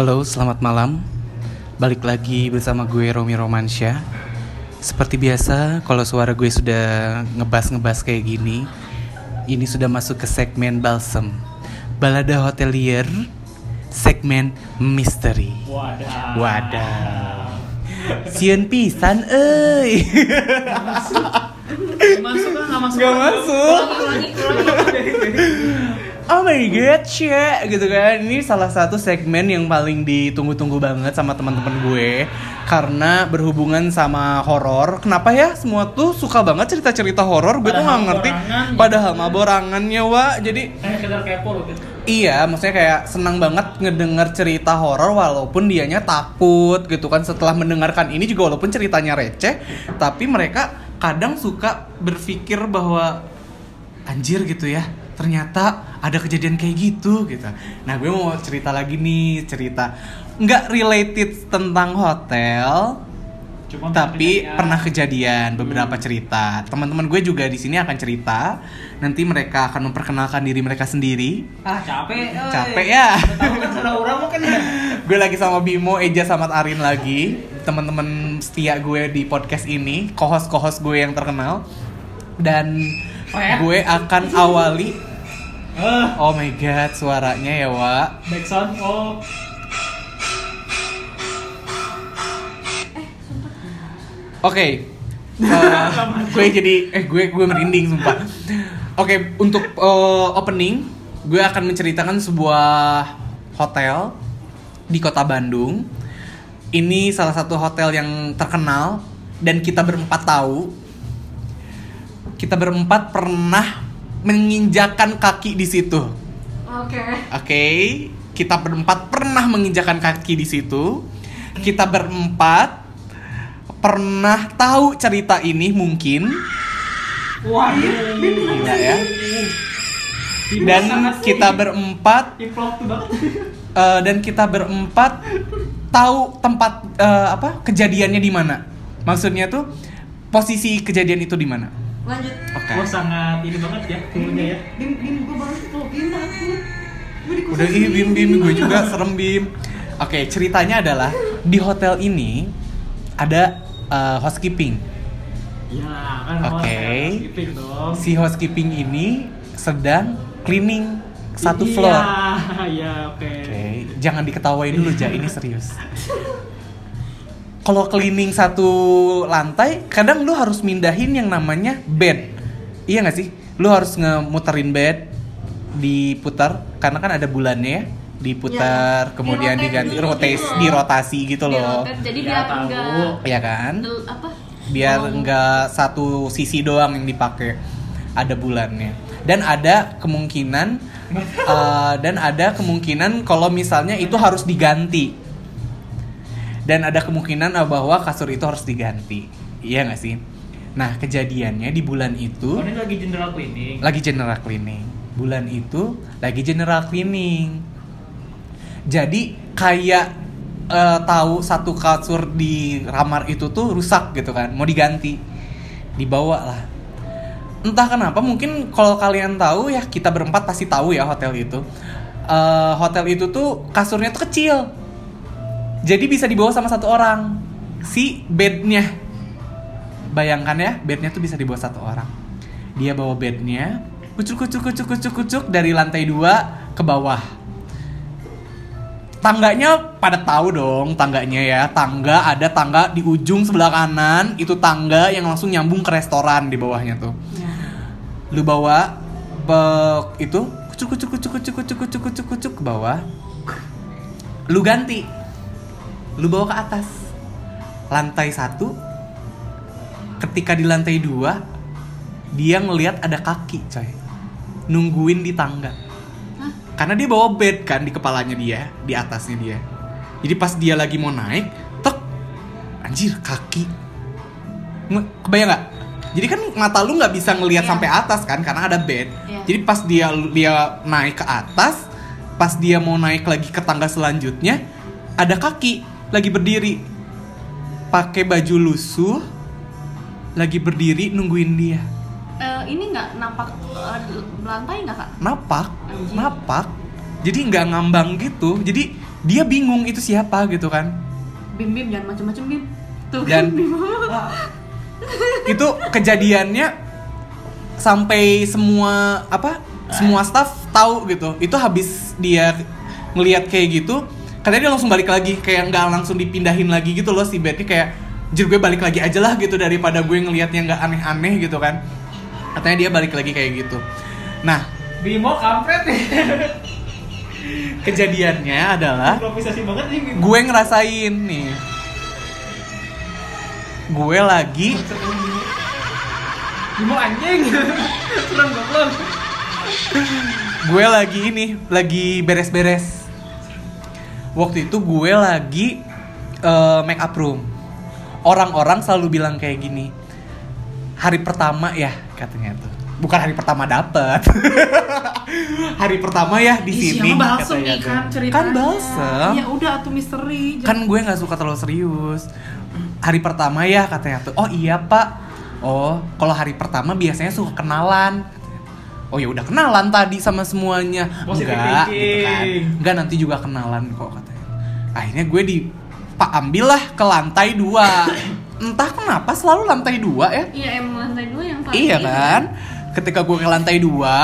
Halo, selamat malam. Balik lagi bersama gue Romi Romansyah. Seperti biasa, kalau suara gue sudah ngebas-ngebas kayak gini, ini sudah masuk ke segmen balsem. Balada hotelier, segmen misteri. Wadah. Wadah. Sieun pisan euy. Masuk kan nggak masuk? Nggak masuk. Ulangi, ulangi. Oh my god, shit gitu kan. Ini salah satu segmen yang paling ditunggu-tunggu banget sama teman-teman gue karena berhubungan sama horor. Kenapa ya semua tuh suka banget cerita-cerita horor? Gue tuh nggak Padahal ngerti. borangan, Padahal gitu. mah borangannya, wa. Jadi Kayak kepo gitu. Iya, maksudnya kayak senang banget ngedenger cerita horor walaupun dianya takut gitu kan setelah mendengarkan ini juga walaupun ceritanya receh, tapi mereka kadang suka berpikir bahwa anjir gitu ya. Ternyata ada kejadian kayak gitu gitu. Nah, gue mau cerita lagi nih, cerita nggak related tentang hotel, Cuma tapi kejadian. pernah kejadian beberapa cerita. Teman-teman gue juga di sini akan cerita. Nanti mereka akan memperkenalkan diri mereka sendiri. ah capek. euy. Capek ya. Kan orang kan ya. gue lagi sama Bimo, Eja sama Arin lagi. Teman-teman setia gue di podcast ini, co-host-co-host gue yang terkenal. Dan Oh ya? gue akan awali. Ah, Oh my god, suaranya ya, Wak. back sound. Oh, Oke. Eh, gue jadi eh gue gue merinding sumpah. Oke, untuk eh, opening gue akan menceritakan sebuah hotel di Kota Bandung. Ini salah satu hotel yang terkenal dan kita berempat tahu. Kita berempat pernah menginjakan kaki di situ. Oke. Oke, kita berempat pernah menginjakan kaki di situ. Kita berempat pernah tahu cerita ini mungkin waduh. Gila ya. Dan kita berempat eh, dan kita berempat tahu tempat eh, apa kejadiannya di mana. Maksudnya tuh posisi kejadian itu di mana. Lanjut. Oke. Gue sangat ini banget ya, punya ya. Bim, bim, gue baru tuh bim takut. Udah ih bim bim gue juga Iya. serem bim. Oke ceritanya adalah di hotel ini ada eh, housekeeping. Ya kan Oke. skipping dong. Si housekeeping ini sedang cleaning satu Iya, floor. Iya, oke. Oke, jangan diketawain dulu ja, ini serius. Kalau cleaning satu lantai, kadang lu harus mindahin yang namanya bed. Iya nggak sih? Lu harus ngemuterin bed, diputar karena kan ada bulannya ya, diputar, Ya, kemudian diganti rotes, gitu. dirotasi gitu Di loh. jadi Ya, biar tahu. enggak Iya kan? del- apa? biar Oh. enggak satu sisi doang yang dipakai ada bulannya dan ada kemungkinan uh, dan ada kemungkinan kalau misalnya itu harus diganti dan ada kemungkinan uh, bahwa kasur itu harus diganti. Iya nggak sih? Nah kejadiannya di bulan itu Oh, ini lagi general cleaning. lagi general cleaning. Bulan itu lagi general cleaning. Jadi kayak eh, tahu satu kasur di kamar itu tuh rusak gitu kan mau diganti. Dibawa lah. Entah kenapa mungkin kalau kalian tahu ya kita berempat pasti tahu ya hotel itu. Eh, hotel itu tuh kasurnya tuh kecil jadi bisa dibawa sama satu orang. Si bednya. Bayangkan ya bednya tuh bisa dibawa satu orang. Dia bawa bednya kucuk kucuk kucuk kucuk kucuk dari lantai dua ke bawah. Tangganya pada tahu dong tangganya ya. Tangga ada tangga di ujung sebelah kanan. Itu tangga yang langsung nyambung ke restoran di bawahnya tuh. Ya. lu bawa be- itu kucuk kucuk kucuk kucuk kucuk kucuk kucuk kucuk ke bawah. Lu ganti lu bawa ke atas. Lantai satu ketika di lantai dua dia ngelihat ada kaki coy. Nungguin di tangga. Hah? karena dia bawa bed kan di kepalanya dia di atasnya dia. Jadi pas dia lagi mau naik tek! Anjir kaki. Kebayang nggak? Jadi kan mata lu nggak bisa ngelihat Iya. sampai atas kan karena ada bed. Iya. jadi pas dia dia naik ke atas pas dia mau naik lagi ke tangga selanjutnya ada kaki lagi berdiri pakai baju lusuh lagi berdiri nungguin dia Eh, ini nggak napak eh, lantai nggak kak? napak Anjing. napak jadi nggak ngambang gitu jadi dia bingung itu siapa gitu kan Bim bim jangan macem-macem bim. Tuh Dan- kan bim. itu kejadiannya sampai semua apa semua staff tahu gitu itu habis dia ngelihat kayak gitu katanya dia langsung balik lagi kayak nggak langsung dipindahin lagi gitu loh si bednya kayak jir gue balik lagi aja lah gitu daripada gue ngelihat yang nggak aneh-aneh gitu kan katanya dia balik lagi kayak gitu nah Bimo kampret nih. kejadiannya adalah Improvisasi banget nih Bimo. gue ngerasain nih gue lagi Bimo anjing. Gue lagi ini lagi beres-beres waktu itu gue lagi eh, make up room. Orang-orang selalu bilang kayak gini hari pertama ya katanya tuh. Bukan hari pertama dapet. Hari pertama ya di Ih, sini balsem katanya nih kan ceritanya. kan balsem. Ya udah tuh misteri. kan gue nggak suka terlalu serius. Hari pertama ya katanya tuh. Oh iya pak. Oh kalau hari pertama biasanya suka kenalan oh ya udah kenalan tadi sama semuanya Positive enggak gitu kan enggak nanti juga kenalan kok katanya akhirnya gue di pak ambillah ke lantai dua entah kenapa selalu lantai dua ya Iya emang lantai dua yang paling Iya ini. kan? Ketika gue ke lantai dua,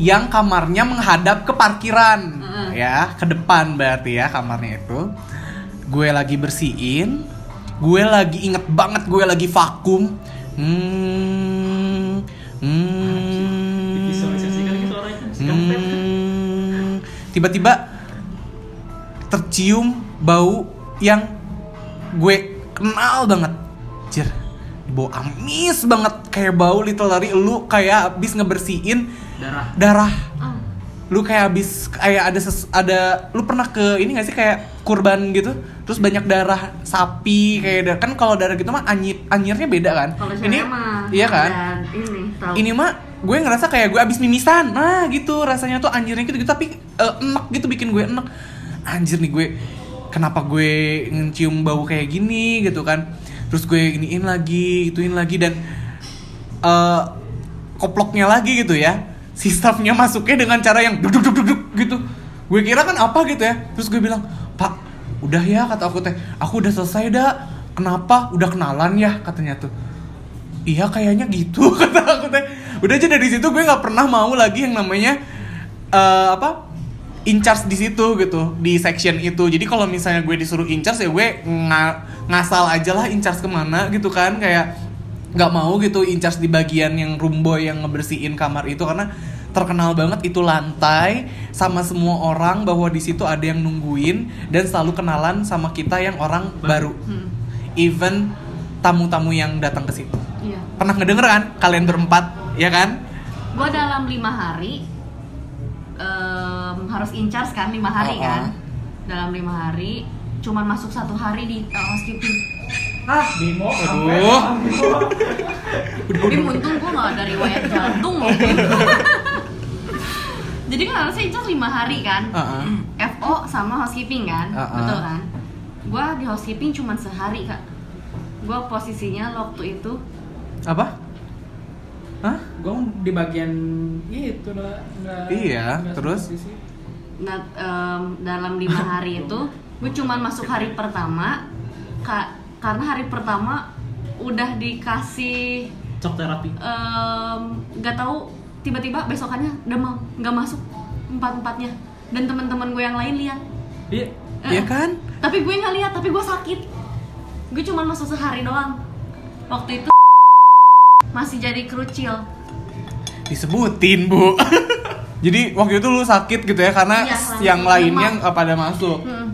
yang kamarnya menghadap ke parkiran, Heeh. ya, ke depan berarti ya kamarnya itu. Gue lagi bersihin, gue lagi inget banget gue lagi vakum. Hmm, hmm, tiba-tiba tercium bau yang gue kenal banget. Jir, bau amis banget kayak bau little lari lu kayak abis ngebersihin Darah. darah. Ah, Lu kayak abis kayak ada ses, ada lu pernah ke ini gak sih kayak kurban gitu? Terus banyak darah sapi kayak da- kan kalau darah gitu mah anyir anyirnya beda kan? kalau ini mah iya kan? dan ini tahu. Ini mah gue ngerasa kayak gue abis mimisan. Nah, gitu rasanya tuh anjirnya gitu, gitu tapi eh, enak gitu bikin gue enak. Anjir nih gue kenapa gue ngecium bau kayak gini gitu kan. Terus gue iniin lagi, ituin lagi dan eh koploknya lagi gitu ya. Si staffnya masuknya dengan cara yang duduk duduk duduk gitu. Gue kira kan apa gitu ya. Terus gue bilang, "Pak, udah ya," kata aku teh. "Aku udah selesai dah." Kenapa? Udah kenalan ya katanya tuh iya kayaknya gitu kata aku teh udah aja dari situ gue nggak pernah mau lagi yang namanya eh, apa in charge di situ gitu di section itu. Jadi kalau misalnya gue disuruh in charge ya gue nga- ngasal aja lah in charge ke mana gitu kan. Kayak nggak mau gitu in charge di bagian yang room boy yang ngebersihin kamar itu. Karena terkenal banget itu lantai sama semua orang bahwa di situ ada yang nungguin dan selalu kenalan sama kita yang orang baru. Hmm, even tamu-tamu yang datang ke situ. Iya. pernah ngedenger kan kalian berempat ya kan Gua dalam lima hari em, harus in charge kan lima hari oh. kan. Dalam lima hari cuman masuk satu hari di uh, housekeeping. Ah, Bimo. Aduh. Bimo. Tapi untung gua nggak ada riwayat jantung loh. Bim. Jadi kan harusnya in charge lima hari kan. Heeh. FO sama housekeeping kan, Uh-uh. betul kan? Gua di housekeeping cuman sehari kak. Gua posisinya waktu itu apa Hah? Gue di bagian itu lah. Iya, nggak terus? Nah, em, dalam lima hari itu gue cuman masuk hari pertama ka- karena hari pertama udah dikasih Cok terapi. em, nggak tahu tiba-tiba besokannya demam nggak masuk empat empatnya dan teman-teman gue yang lain lihat Iya. Iya Eh, kan tapi gue nggak lihat tapi gue sakit gue cuman masuk sehari doang waktu itu masih jadi krucil disebutin bu jadi waktu itu lu sakit gitu ya karena Iya, langsung yang lainnya demam. nggak pada masuk Hmm.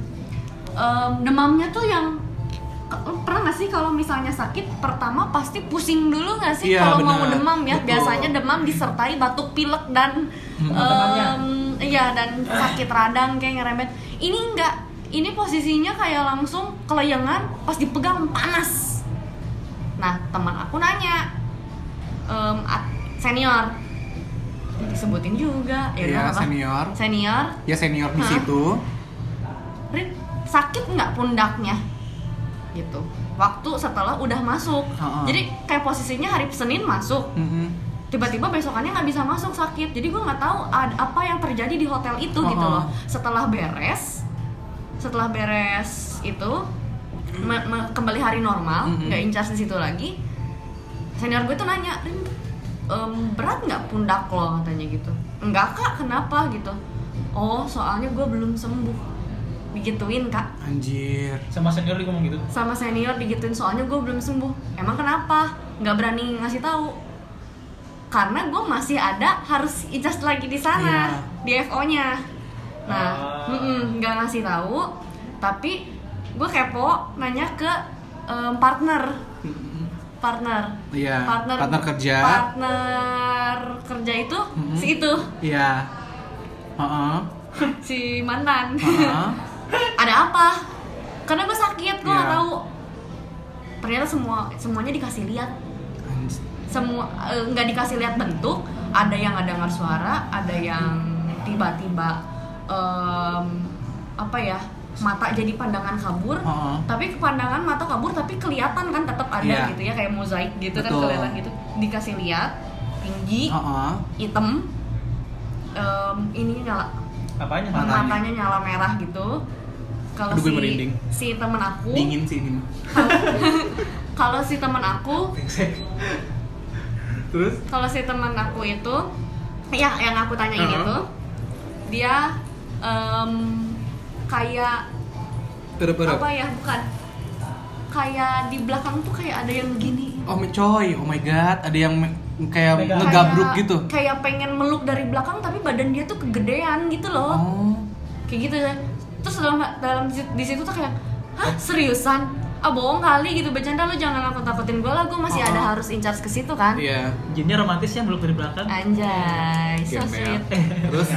Em, demamnya tuh yang pernah nggak sih kalau misalnya sakit pertama pasti pusing dulu nggak sih Iya, kalau mau demam ya Betul. biasanya demam disertai batuk pilek dan Hmm. Em, iya dan sakit radang kayak ngerembet ini enggak ini posisinya kayak langsung kelayangan pas dipegang panas nah teman aku nanya at- senior disebutin juga ya udah apa senior. senior ya senior di Hah? situ Rin, sakit nggak pundaknya? Gitu. Waktu setelah udah masuk. Ha-ha. Jadi kayak posisinya hari Senin masuk. Mm-mm. tiba-tiba besokannya nggak bisa masuk sakit jadi gue nggak tahu ad- apa yang terjadi di hotel itu gitu Oh. loh setelah beres setelah beres itu me- me- kembali hari normal Mhm. nggak in charge di situ lagi senior gue tuh nanya "Rin, em, berat nggak pundak lo? Katanya gitu. Enggak kak. Kenapa? Gitu. Oh soalnya gue belum sembuh. Digituin kak. Anjir. Sama senior dia ngomong gitu. sama senior digituin soalnya gue belum sembuh. Emang kenapa? Nggak berani ngasih tahu. Karena gue masih ada harus ijazah lagi di sana di FO nya nah Ah. nggak ngasih tahu. Tapi gue kepo nanya ke em, partner partner Iya, partner partner kerja. partner kerja itu Mm-mm. si itu Iya. Heeh. si mantan Heeh. ada apa karena gue sakit gue nggak Iya. tahu ternyata semua semuanya dikasih lihat semua eh, nggak dikasih lihat bentuk ada yang nggak dengar suara ada yang tiba-tiba em, apa ya mata jadi pandangan kabur Heeh. tapi pandangan mata kabur tapi kelihatan kan tetap ada Iya. gitu ya kayak mozaik gitu kan Betul. kelihatan gitu dikasih lihat tinggi Heeh. hitam em, ini nyala Apanya? Matanya. matanya nyala merah gitu kalau si merinding. si temen aku Dingin sih ini. kalau si temen aku Terus? kalau si temen aku itu yang yang aku tanyain Uh-huh. itu dia em, kayak Terep-terep. apa ya bukan kayak di belakang tuh kayak ada yang gini Oh my coy, oh my god, ada yang me- kayak Megang. ngegabruk Kayak- gitu. kayak pengen meluk dari belakang tapi badan dia tuh kegedean gitu loh Oh. kayak gitu ya terus dalam dalam di- situ tuh kayak hah seriusan ah bohong kali gitu bercanda lu jangan aku takutin gue lah gue masih Oh. ada harus in charge ke situ kan Iya. Jinnya romantis ya meluk dari belakang. anjay so sweet Terus?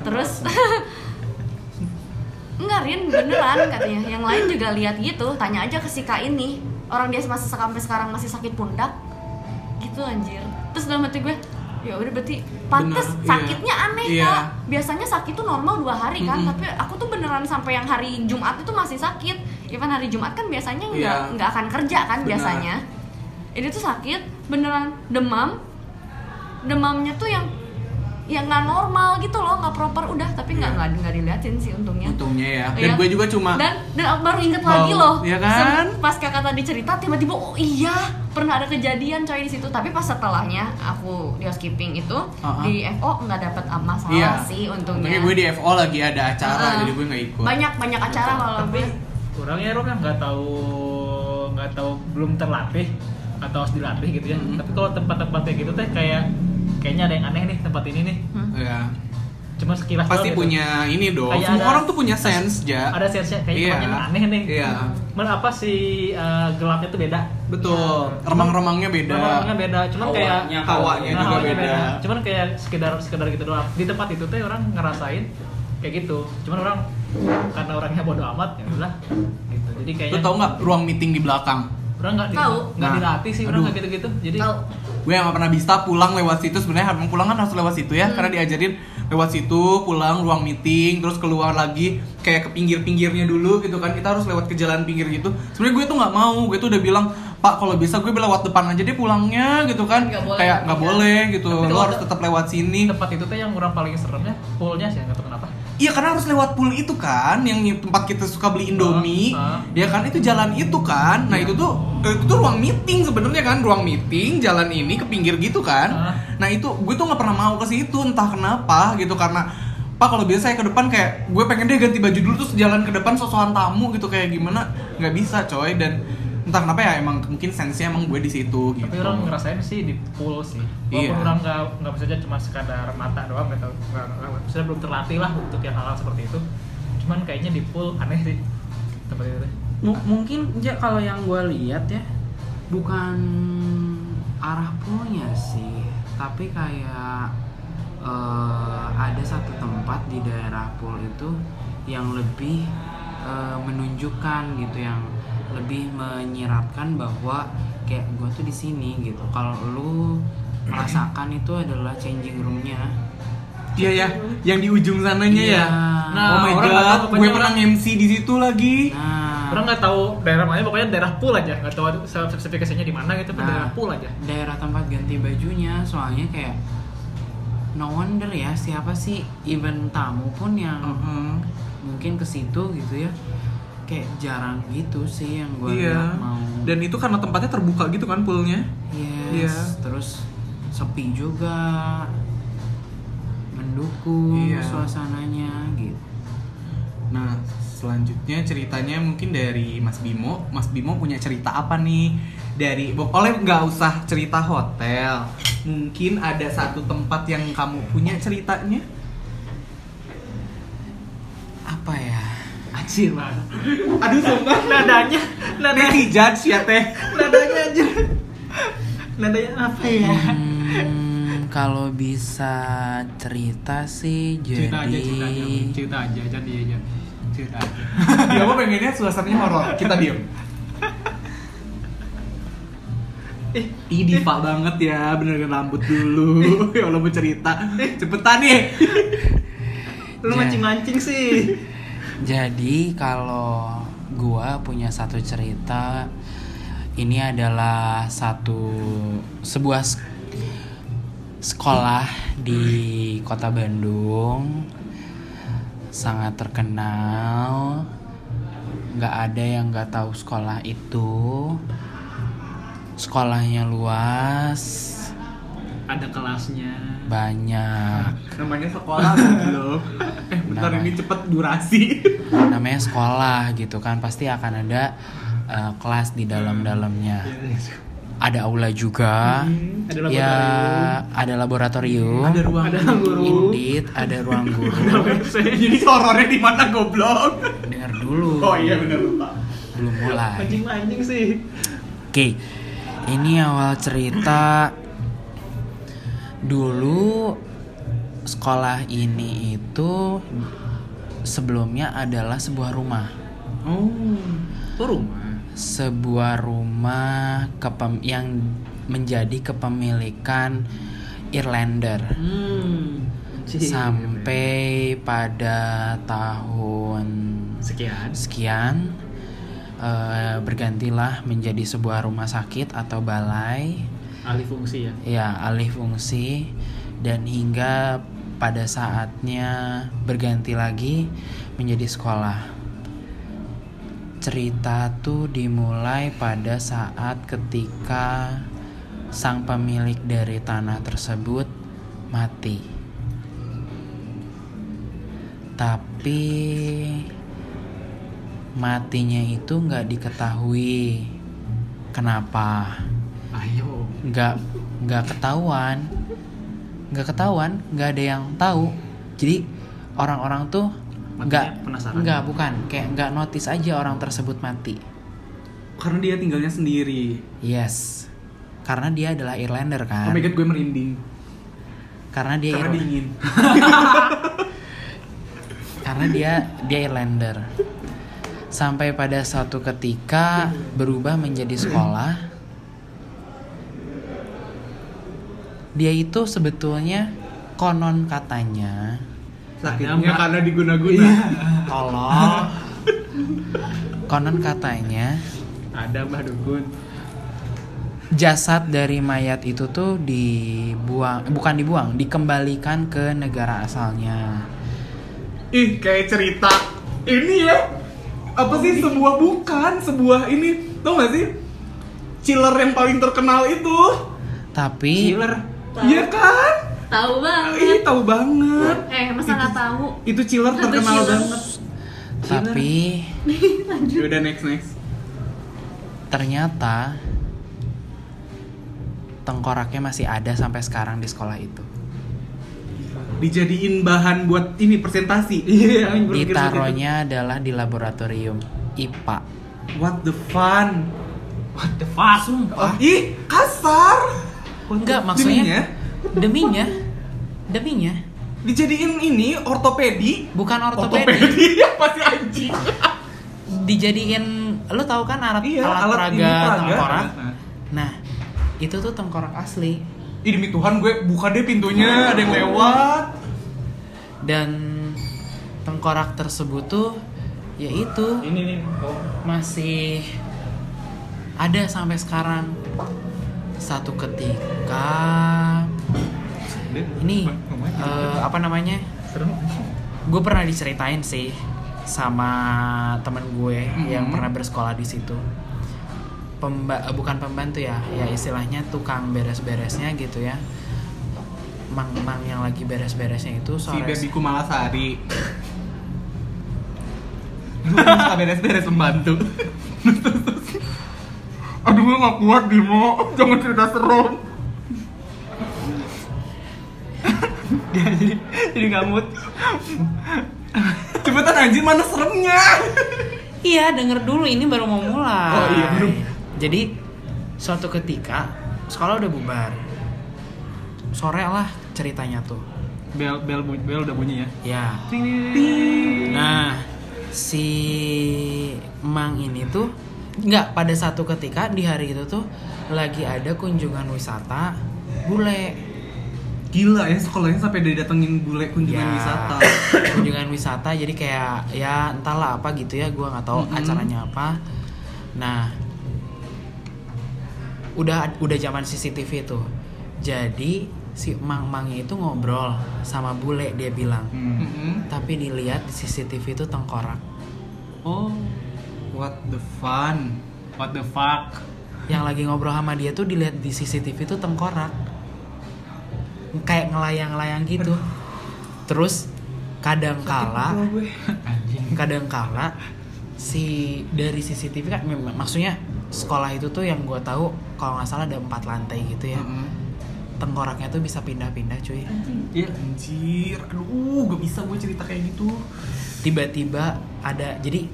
terus enggak Rin beneran katanya yang lain juga lihat gitu tanya aja ke si kak ini orang dia masih sampai sekarang masih sakit pundak gitu anjir terus dalam hati gue ya udah berarti pantes Bener, iya. sakitnya aneh Iya. kak biasanya sakit tuh normal dua hari kan Mm-mm. tapi aku tuh beneran sampai yang hari Jumat itu masih sakit even hari Jumat kan biasanya nggak Iya. nggak akan kerja kan Benar. biasanya ini tuh sakit beneran demam demamnya tuh yang yang nggak normal gitu loh nggak proper udah tapi nggak Iya. nggak diliatin sih untungnya Untungnya ya. Dan Iya. gue juga cuma dan dan aku baru inget Bau, lagi loh iya kan? Pas kakak tadi cerita tiba-tiba oh iya pernah ada kejadian coy di situ tapi pas setelahnya aku di housekeeping itu Uh-uh. di FO nggak dapet masalah Iya. sih untungnya Untungnya gue di FO lagi ada acara, Uh-uh. jadi gue nggak ikut. banyak banyak acara kalau Tapi gue orangnya Rom yang nggak tahu nggak tahu belum terlatih atau harus dilatih gitu ya. Mhm. Tapi kalau tempat-tempat kayak gitu teh kayak kayaknya ada yang aneh nih tempat ini nih. Hmm. Iya. Cuma sekilas Pasti doang gitu. punya ini dong. Kayak Semua ada- orang tuh punya sense, Ja. Ada sense kayak Iya. tempatnya aneh nih. Iya. Cuman apa sih eh, gelapnya tuh beda. Betul. Remang-remangnya beda. Orang-orangnya beda. Cuman kayak Hawanya, Nah, juga hawanya beda. Cuman kayak sekedar sekedar gitu doang. Di tempat itu teh orang ngerasain kayak gitu. Cuman orang karena orangnya bodoh amat ya udah gitu. Jadi Lu kayaknya tau nggak ruang meeting di belakang? Orang nggak Tahu. nggak Nah, dilatih sih orang nggak gitu-gitu. Jadi tahu Gue yang nggak pernah bisa pulang lewat situ sebenarnya emang pulang kan harus lewat situ ya Hmm. karena diajarin lewat situ pulang ruang meeting terus keluar lagi kayak ke pinggir-pinggirnya dulu gitu kan kita harus lewat ke jalan pinggir gitu sebenarnya gue tuh nggak mau gue tuh udah bilang pak kalau bisa gue lewat depan aja deh pulangnya gitu kan boleh, kayak nggak iya. boleh gitu Tapi lo harus te- tetap lewat sini tempat itu teh yang orang paling seremnya poolnya sih nggak. Iya karena harus lewat pool itu kan, yang tempat kita suka beli Indomie, Ah, ah. ya kan itu jalan itu kan. Nah itu tuh itu tuh ruang meeting sebenarnya kan, ruang meeting jalan ini ke pinggir gitu kan. Ah. Nah itu gue tuh nggak pernah mau ke situ entah kenapa gitu karena Pak kalau biasa saya ke depan kayak gue pengen deh ganti baju dulu terus jalan ke depan sosokan tamu gitu kayak gimana nggak bisa coy dan entah kenapa ya emang mungkin sense emang gue di situ gitu. Tapi orang ngerasain sih di pool sih. Walaupun Iya. orang nggak nggak bisa aja cuma sekadar mata doang nggak- maksudnya belum terlatih lah untuk yang hal-hal seperti itu. Cuman kayaknya di pool aneh sih tempat itu. M- mungkin ya kalau yang gue lihat ya bukan arah poolnya sih tapi kayak eh, ada satu tempat di daerah pool itu yang lebih eh, menunjukkan gitu yang lebih menyiratkan bahwa kayak gue tuh di sini gitu kalau lu merasakan itu adalah changing roomnya Iya ya, yang di ujung sananya Iya. ya. Nah, oh my orang god, gue pernah MC di situ lagi. nah orang nggak tahu daerah mana pokoknya daerah pool aja nggak tahu spesifikasinya di mana gitu Nah. daerah pool aja daerah tempat ganti bajunya soalnya kayak no wonder ya siapa sih even tamu pun yang Heeh. mungkin ke situ gitu ya kayak jarang gitu sih yang gue lihat mau Dan itu karena tempatnya terbuka gitu kan poolnya. yes Iya. terus sepi juga mendukung Iya. suasananya gitu Nah, selanjutnya ceritanya mungkin dari Mas Bimo. Mas Bimo punya cerita apa nih? Dari oleh nggak usah cerita hotel. Mungkin ada satu tempat yang kamu punya ceritanya? apa ya anjir mana Aduh, sumpah. nadanya nadanya Nanti judge ya teh. nadanya aja nadanya apa ya Hmm, kalau bisa cerita sih jadi cerita aja cerita aja cerita aja dia aja cerita aja Dia mah pengennya suasananya horor. Kita diem. eh Ih, diva banget ya, benerin rambut dulu. ya Allah mau cerita. Cepetan nih. lu Ja- mancing mancing sih Jadi kalau gua punya satu cerita ini adalah satu sebuah sekolah di kota Bandung. Sangat terkenal. Nggak ada yang nggak tahu sekolah itu. Sekolahnya luas. Ada kelasnya. Banyak. Namanya sekolah loh. Bentar Namanya. ini cepet durasi. namanya sekolah gitu kan pasti akan ada uh, kelas di dalam-dalamnya. Ada aula juga. Ada ya laboratorium. ada laboratorium. Ada ruang ada guru. Indeed, ada ruang guru. Jadi horornya di mana goblok? dengar dulu. Oh iya benar lupa. belum mulai. Mancing mancing sih. Oke, ini awal cerita. Dulu sekolah ini itu sebelumnya adalah sebuah rumah, Oh, itu rumah. sebuah rumah kepem yang menjadi kepemilikan Irlander. Hmm. Sampai pada tahun sekian. sekian eh, bergantilah menjadi sebuah rumah sakit atau balai. Alih fungsi ya? Ya alih fungsi dan hingga pada saatnya berganti lagi menjadi sekolah. Cerita tuh dimulai pada saat ketika sang pemilik dari tanah tersebut mati. Tapi matinya itu nggak diketahui kenapa. Ayo. Nggak nggak ketahuan nggak ketahuan nggak ada yang tahu jadi orang-orang tuh nggak penasaran. nggak bukan kayak nggak notice aja orang tersebut mati Karena dia tinggalnya sendiri. yes karena dia adalah Irlander Oh kan my god, gue merinding. karena dia Karena dingin. karena dia dia Irlander sampai pada suatu ketika berubah menjadi sekolah dia itu sebetulnya konon katanya Sakitnya karena diguna-guna. tolong konon katanya ada mbah dukun jasad dari mayat itu tuh dibuang bukan dibuang dikembalikan ke negara asalnya Ih, kayak cerita ini ya. Apa sih sebuah bukan, sebuah ini. Tau gak sih? Chiller yang paling terkenal itu. tapi Chiller. Iya kan? Tahu banget. Ih, tahu banget. Eh, masa nggak tahu? Itu chiller Satu terkenal chiller. banget. tapi Udah next next. ternyata tengkoraknya masih ada sampai sekarang di sekolah itu Dijadiin bahan buat ini presentasi. Iya, ditaruhnya adalah di laboratorium IPA. What the fun? what the fuck Oh, ih, kasar. Enggak maksudnya Deminya, deminya deminya dijadiin ini ortopedi. bukan ortopedi Ortopedi apa sih anjing? dijadiin lu tahu kan alat Iya, alat, alat peraga peraga. tengkorak Nah. nah itu tuh tengkorak asli Ih demi Tuhan gue buka deh pintunya, ada yang lewat. dan tengkorak tersebut tuh ya itu Ini nih. Oh. masih ada sampai sekarang satu ketika. Ini eh, apa namanya? Gue pernah diceritain sih sama temen gue yang Mhm. pernah bersekolah di situ. Pemba bukan pembantu ya ya istilahnya tukang beres-beresnya gitu ya. Mang-mang yang lagi beres-beresnya itu si sore babyku Malasari suka beres-beres pembantu Aduh gue gak kuat Bimo Jangan cerita serem Dia jadi, jadi ngamut Cepetan anjir mana seremnya Iya, denger dulu ini baru mau mulai. Oh, iya. Jadi suatu ketika sekolah udah bubar. Sore lah ceritanya tuh. Bel, bel, bel udah bunyi ya Ya. Nah, si Mang ini tuh nggak pada satu ketika di hari itu tuh lagi ada kunjungan wisata bule. Gila ya sekolahnya sampai didatengin bule kunjungan Ya, wisata kunjungan wisata jadi kayak ya entahlah apa gitu ya gua nggak tahu Mhm. acaranya apa nah udah udah zaman CCTV tuh jadi si mang mangnya itu ngobrol sama bule dia bilang Mm-mm. tapi dilihat di CCTV itu tengkorak Oh What the fun. What the fuck? yang lagi ngobrol sama dia tuh dilihat di CCTV itu tengkorak. Kayak ngelayang-layang gitu. Terus kadang kala Anjing. kadang kala si dari CCTV kan maksudnya sekolah itu tuh yang gue tahu kalau nggak salah ada empat lantai gitu ya. Mm-mm. tengkoraknya tuh bisa pindah-pindah cuy. Iya anjir, aduh gak bisa gue cerita kayak gitu. Tiba-tiba ada jadi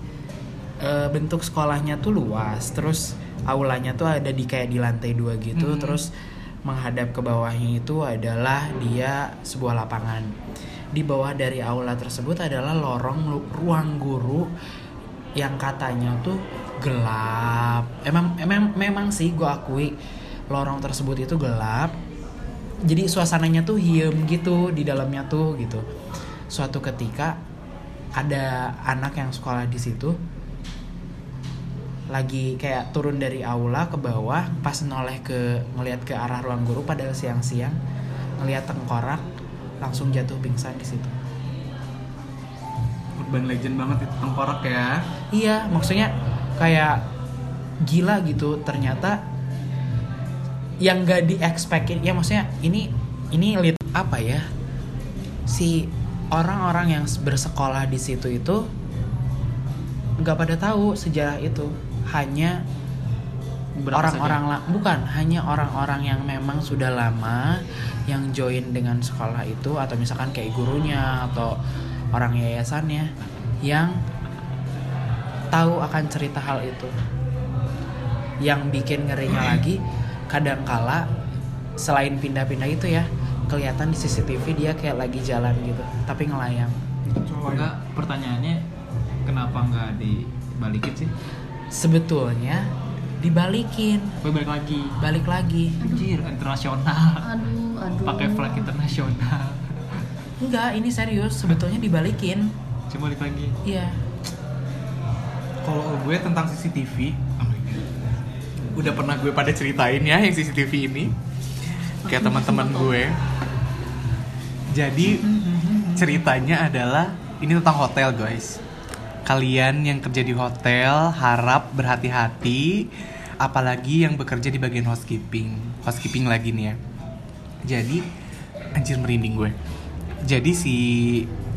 eh, bentuk sekolahnya tuh luas terus aulanya tuh ada di kayak di lantai dua gitu Mhm. terus menghadap ke bawahnya itu adalah dia sebuah lapangan. Di bawah dari aula tersebut adalah lorong ruang guru yang katanya tuh gelap. Emang emang memang sih gue akui lorong tersebut itu gelap. Jadi suasananya tuh hiem gitu di dalamnya tuh gitu. Suatu ketika ada anak yang sekolah di situ lagi kayak turun dari aula ke bawah pas noleh ke ngelihat ke arah ruang guru padahal siang-siang ngelihat tengkorak langsung jatuh pingsan di situ. Urban legend banget itu tengkorak ya. Iya maksudnya kayak gila gitu ternyata yang gak di expectin ya maksudnya ini ini lit apa ya si orang-orang yang bersekolah di situ itu nggak pada tahu sejarah itu hanya orang-orang la- bukan hanya orang-orang yang memang sudah lama yang join dengan sekolah itu atau misalkan kayak gurunya atau orang yayasannya yang tahu akan cerita hal itu. Yang bikin ngerinya lagi kadangkala selain pindah-pindah itu ya kelihatan di CCTV dia kayak lagi jalan gitu tapi ngelayang. Enggak, pertanyaannya kenapa nggak dibalikin sih? Sebetulnya dibalikin Gue balik lagi. balik lagi Anjir, internasional. aduh aduh Pakai flag internasional. enggak ini serius sebetulnya dibalikin Cuma balik lagi. iya Kalau gue tentang CCTV oh. Udah pernah gue pada ceritain ya yang CCTV ini Kayak teman-teman gue Jadi ceritanya adalah Ini tentang hotel guys Kalian yang kerja di hotel harap berhati-hati Apalagi yang bekerja di bagian housekeeping Housekeeping lagi nih ya Jadi Anjir merinding gue Jadi si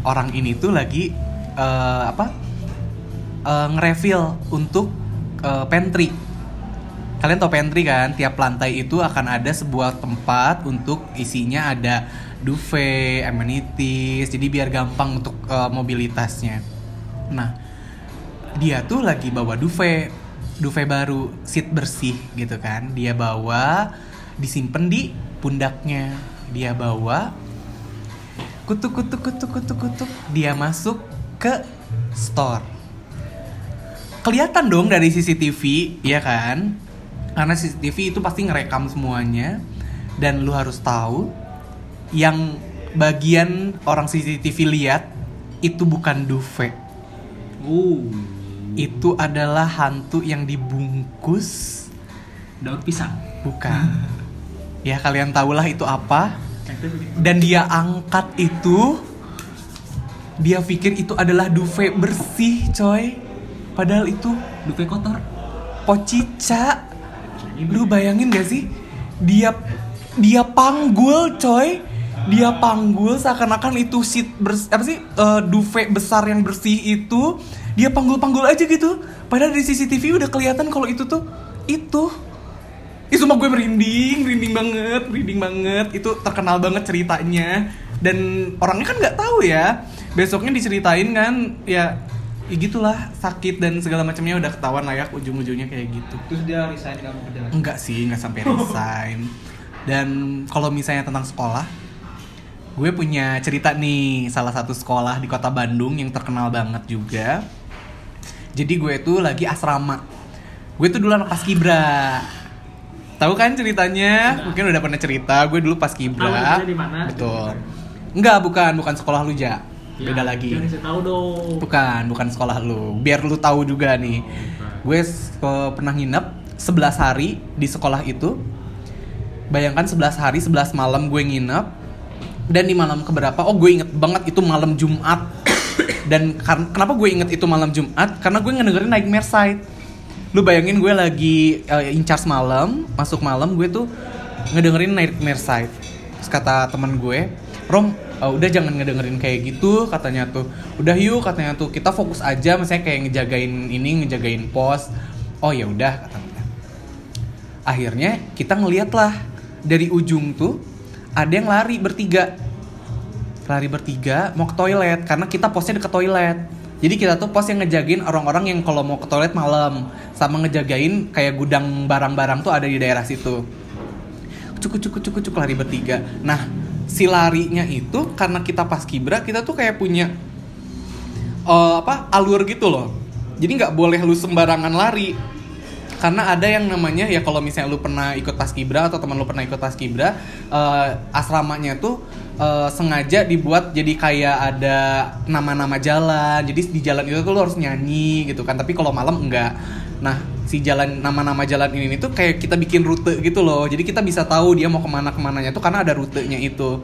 orang ini tuh lagi eh, Apa eh, nge-refill untuk eh, pantry. Kalian tau pantry kan? Tiap lantai itu akan ada sebuah tempat untuk isinya ada duvet, amenities. Jadi biar gampang untuk eh, mobilitasnya. Nah, dia tuh lagi bawa duvet, duvet baru, seat bersih gitu kan. Dia bawa, disimpan di pundaknya. Dia bawa, kutuk kutuk kutuk kutuk kutuk. Dia masuk ke store kelihatan dong dari CCTV, ya kan? Karena CCTV itu pasti ngerekam semuanya dan lu harus tahu yang bagian orang CCTV lihat itu bukan duvet. Uh. itu adalah hantu yang dibungkus. Daun pisang. Bukan. Ya kalian tahulah itu apa. Dan dia angkat itu dia pikir itu adalah duvet bersih coy. Padahal itu dupe kotor. Pocica. Lu bayangin gak sih? Dia dia panggul coy dia panggul seakan-akan itu sheet bers apa sih eh, duvet besar yang bersih itu dia panggul-panggul aja gitu padahal di CCTV udah kelihatan kalau itu tuh itu Ih sumpah gue merinding, merinding banget, merinding banget. Itu terkenal banget ceritanya. Dan orangnya kan nggak tahu ya. Besoknya diceritain kan, ya, ya gitulah sakit dan segala macamnya udah ketahuan layak ujung-ujungnya kayak gitu. terus dia resign gak mau kerja lagi Enggak sih, nggak sampai resign. Dan kalau misalnya tentang sekolah, gue punya cerita nih salah satu sekolah di kota Bandung yang terkenal banget juga. Jadi gue tuh lagi asrama. Gue tuh dulu anak paskibra. Tahu kan ceritanya? Nah. Mungkin udah pernah cerita. Gue dulu paskibra. Di mana? Betul. Enggak, bukan, bukan sekolah lu, Ja. Ya, Beda lagi. tahu dong Bukan, bukan sekolah lu. Biar lu tahu juga nih. Gue s- ke- pernah nginep 11 hari di sekolah itu. Bayangkan 11 hari, 11 malam gue nginep. Dan di malam keberapa? Oh, gue inget banget itu malam Jumat. Dan kenapa gue inget itu malam Jumat? Karena gue ngedengerin Nightmare Side. Lu bayangin gue lagi uh, in charge malam, masuk malam gue tuh ngedengerin Nightmare Side. Terus kata teman gue, Rom, uh, udah jangan ngedengerin kayak gitu katanya tuh. Udah yuk katanya tuh kita fokus aja, misalnya kayak ngejagain ini, ngejagain pos. Oh ya udah katanya. Akhirnya kita ngeliat lah dari ujung tuh ada yang lari bertiga. Lari bertiga mau ke toilet karena kita posnya deket toilet. Jadi kita tuh pos yang ngejagain orang-orang yang kalau mau ke toilet malam. Sama ngejagain kayak gudang barang-barang tuh ada di daerah situ. Cukup cukup cukup cukup lari bertiga. Nah si larinya itu karena kita pas kibra kita tuh kayak punya eh, apa alur gitu loh. Jadi nggak boleh lu sembarangan lari karena ada yang namanya ya kalau misalnya lu pernah ikut paskibra atau teman lu pernah ikut paskibra eh, asramanya tuh eh, sengaja dibuat jadi kayak ada nama-nama jalan. Jadi di jalan itu tuh lu harus nyanyi gitu kan. Tapi kalau malam enggak. Nah si jalan nama-nama jalan ini tuh kayak kita bikin rute gitu loh. Jadi kita bisa tahu dia mau ke mana ke mananya tuh karena ada rutenya itu.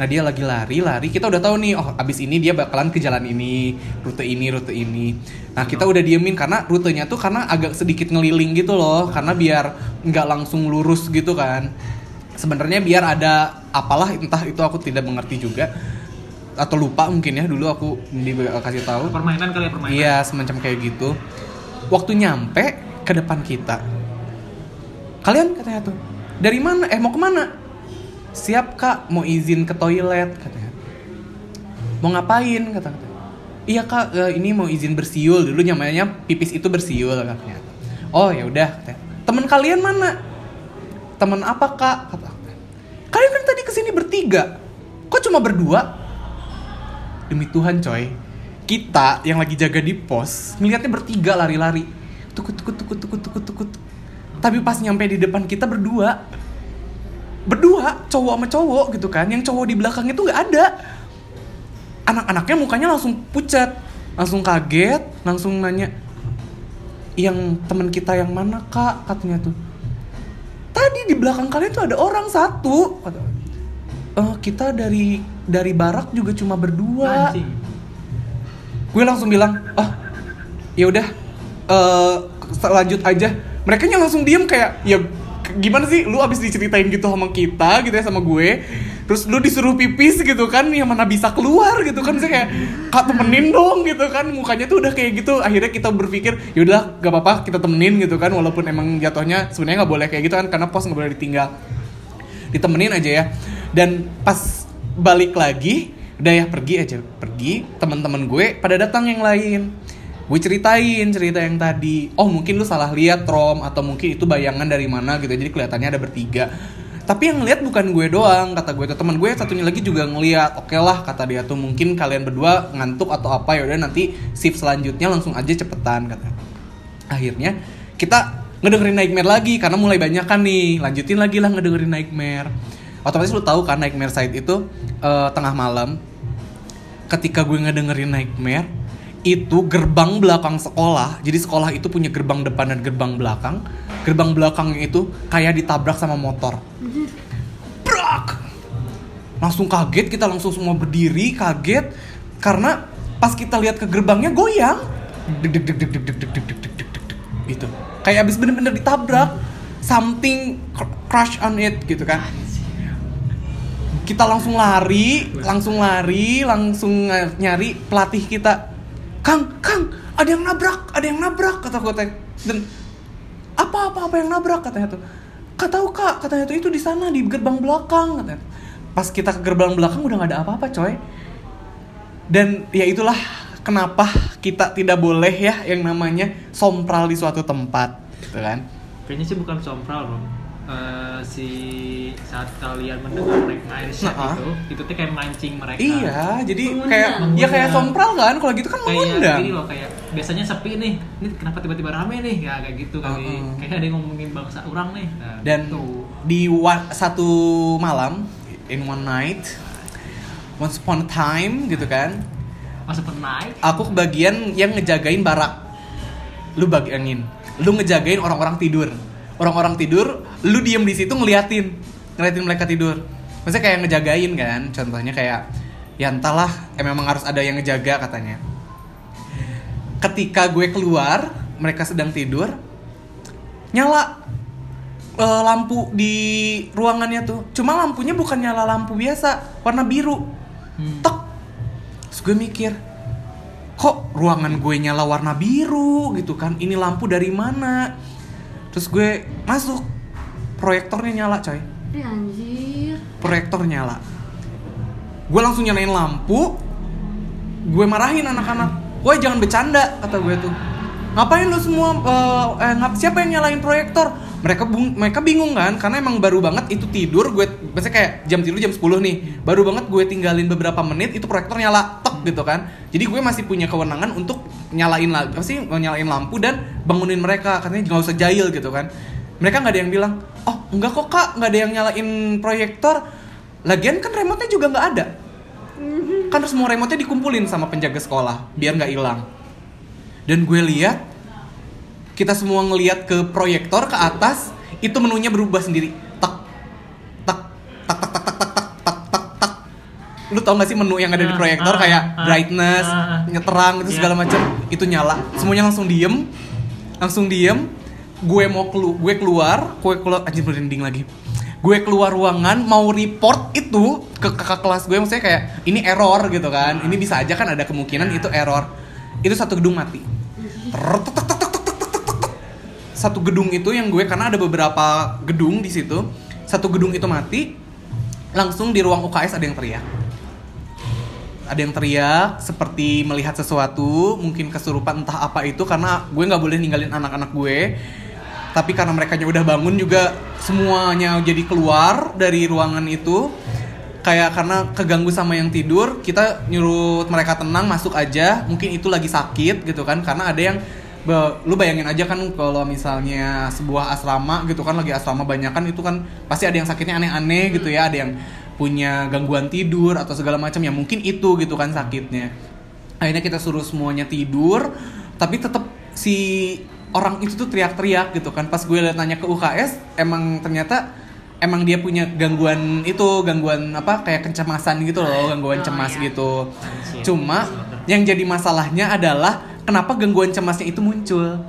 Nah dia lagi lari lari kita udah tahu nih oh abis ini dia bakalan ke jalan ini rute ini rute ini. Nah kita udah diemin karena rutenya tuh karena agak sedikit ngeliling gitu loh karena biar nggak langsung lurus gitu kan. Sebenarnya biar ada apalah entah itu aku tidak mengerti juga atau lupa mungkin ya dulu aku dikasih tahu. Permainan kali ya permainan. Iya, semacam kayak gitu. Waktu nyampe ke depan kita, kalian katanya tuh, dari mana? Eh mau ke mana? Siap kak, mau izin ke toilet katanya. Mau ngapain kata kata. Iya kak, eh, ini mau izin bersiul dulu namanya pipis itu bersiul katanya. Oh ya udah. Temen kalian mana? Temen apa kak? Kata. Kalian kan tadi ke sini bertiga. Kok cuma berdua? Demi Tuhan coy Kita yang lagi jaga di pos Ngeliatnya bertiga lari-lari Tukut tukut tukut tukut tukut tukut. Tapi pas nyampe di depan kita berdua Berdua cowok sama cowok gitu kan Yang cowok di belakang itu nggak ada. Anak-anaknya mukanya langsung pucat Langsung kaget Langsung nanya Yang teman kita yang mana kak? Katanya tuh. Tadi di belakang kalian tuh ada orang satu. Kata, "Eh, kita dari dari barak juga cuma berdua. Anjing. Gue langsung bilang oh ya udah eh lanjut aja. Mereka nya langsung diem kayak ya gimana sih? Lu abis diceritain gitu sama kita gitu ya sama gue. Terus lu disuruh pipis gitu kan yang mana bisa keluar gitu kan. Saya kayak kak temenin dong gitu kan. Mukanya tuh udah kayak gitu. Akhirnya kita berpikir yaudah gak apa-apa kita temenin gitu kan. Walaupun emang jatuhnya sebenarnya nggak boleh kayak gitu kan karena pos nggak boleh ditinggal. Ditemenin aja ya. Dan pas balik lagi udah ya pergi aja. Pergi teman-teman gue pada datang yang lain gue ceritain cerita yang tadi. Oh mungkin lu salah lihat Rom atau mungkin itu bayangan dari mana gitu jadi kelihatannya ada bertiga. Tapi yang ngeliat bukan gue doang kata gue tuh. Teman gue satunya lagi juga ngeliat. Oke lah kata dia tuh mungkin kalian berdua ngantuk atau apa ya udah nanti shift selanjutnya langsung aja cepetan kata. Akhirnya kita ngedengerin Nightmare lagi karena mulai banyak kan nih. Lanjutin lagi lah ngedengerin Nightmare. Otomatis lu tahu kan Nightmare Side itu eh, tengah malam. Ketika gue ngedengerin Nightmare itu gerbang belakang sekolah. Jadi sekolah itu punya gerbang depan dan gerbang belakang. Gerbang belakangnya itu kayak ditabrak sama motor. Brak! Langsung kaget, kita langsung semua berdiri, kaget karena pas kita lihat ke gerbangnya goyang. Deg gitu. Kayak abis bener-bener ditabrak. Something cr- crush on it gitu kan. Kita langsung lari, langsung lari, langsung ng- nyari pelatih kita. Kang, Kang, ada yang nabrak, ada yang nabrak kata gue teh. Dan apa apa apa yang nabrak katanya tuh. Kak tahu kak, katanya tuh itu di sana di gerbang belakang katanya. Pas kita ke gerbang belakang udah nggak ada apa-apa coy. Dan ya itulah kenapa kita tidak boleh ya yang namanya sompral di suatu tempat, gitu kan? Kayaknya sih bukan sompral bro. Eh, si saat kalian mendengar mereka main shot Nah, ah. itu, itu tuh kayak mancing mereka. Iya, jadi Mengundang. kayak ya kayak Mengundang. sompral kan, kalau gitu kan kayak mengundang. gini loh kayak biasanya sepi nih ini kenapa tiba-tiba rame nih ya kayak gitu kali Uh-uh. kayak ada yang ngomongin bangsa orang nih nah, Dan tuh di wa- satu malam in one night, once upon a time gitu kan, masa pernah naik aku kebagian yang ngejagain barak. Lu bayangin, lu ngejagain orang-orang tidur. Orang-orang tidur, lu diem di situ ngeliatin, ngeliatin mereka tidur. Maksudnya kayak ngejagain kan, contohnya kayak ya entahlah, eh, memang harus ada yang ngejaga katanya. Ketika gue keluar, mereka sedang tidur, nyala eh, lampu di ruangannya tuh. Cuma lampunya bukan nyala lampu biasa, warna biru. Hmm. Tek. Terus gue mikir, kok ruangan gue nyala warna biru gitu kan? Ini lampu dari mana? Terus gue masuk, proyektornya nyala coy. Ih, anjir. Proyektor nyala. Gue langsung nyalain lampu, gue marahin anak-anak. Woi jangan bercanda kata gue tuh. Ngapain lu semua? eh, eh, ngap- siapa yang nyalain proyektor? Mereka bung- mereka bingung kan karena emang baru banget itu tidur gue biasanya kayak jam tidur jam 10 nih. Baru banget gue tinggalin beberapa menit itu proyektor nyala tek gitu kan. Jadi gue masih punya kewenangan untuk nyalain lagi apa sih nyalain lampu dan bangunin mereka katanya nggak usah jahil gitu kan. Mereka nggak ada yang bilang, "Oh, enggak kok Kak, nggak ada yang nyalain proyektor." Lagian kan remote-nya juga nggak ada kan semua remote-nya dikumpulin sama penjaga sekolah biar nggak hilang dan gue lihat kita semua ngelihat ke proyektor ke atas itu menunya berubah sendiri tak lu tau gak sih menu yang ada di ah, proyektor ah, kayak ah, brightness, nyeterang itu segala iya. macam itu nyala. Semuanya langsung diem, langsung diem. Gue mau kelu gue keluar, gue keluar aja merinding lagi. Gue keluar ruangan mau report itu ke kakak kelas gue maksudnya kayak ini error gitu kan. Ini bisa aja kan ada kemungkinan iya. itu error. Itu satu gedung mati. Satu gedung itu yang gue karena ada beberapa gedung di situ. Satu gedung itu mati, langsung di ruang UKS ada yang teriak ada yang teriak seperti melihat sesuatu mungkin kesurupan entah apa itu karena gue nggak boleh ninggalin anak-anak gue. Tapi karena mereka udah bangun juga semuanya jadi keluar dari ruangan itu. Kayak karena keganggu sama yang tidur kita nyuruh mereka tenang masuk aja. Mungkin itu lagi sakit gitu kan karena ada yang lu bayangin aja kan kalau misalnya sebuah asrama gitu kan lagi asrama banyak kan itu kan pasti ada yang sakitnya aneh-aneh gitu ya ada yang punya gangguan tidur atau segala macam ya mungkin itu gitu kan sakitnya. Akhirnya kita suruh semuanya tidur tapi tetap si orang itu tuh teriak-teriak gitu kan. Pas gue liat nanya ke UKS emang ternyata emang dia punya gangguan itu gangguan apa kayak kecemasan gitu loh gangguan Oh, cemas iya. gitu. Cuma yang jadi masalahnya adalah kenapa gangguan cemasnya itu muncul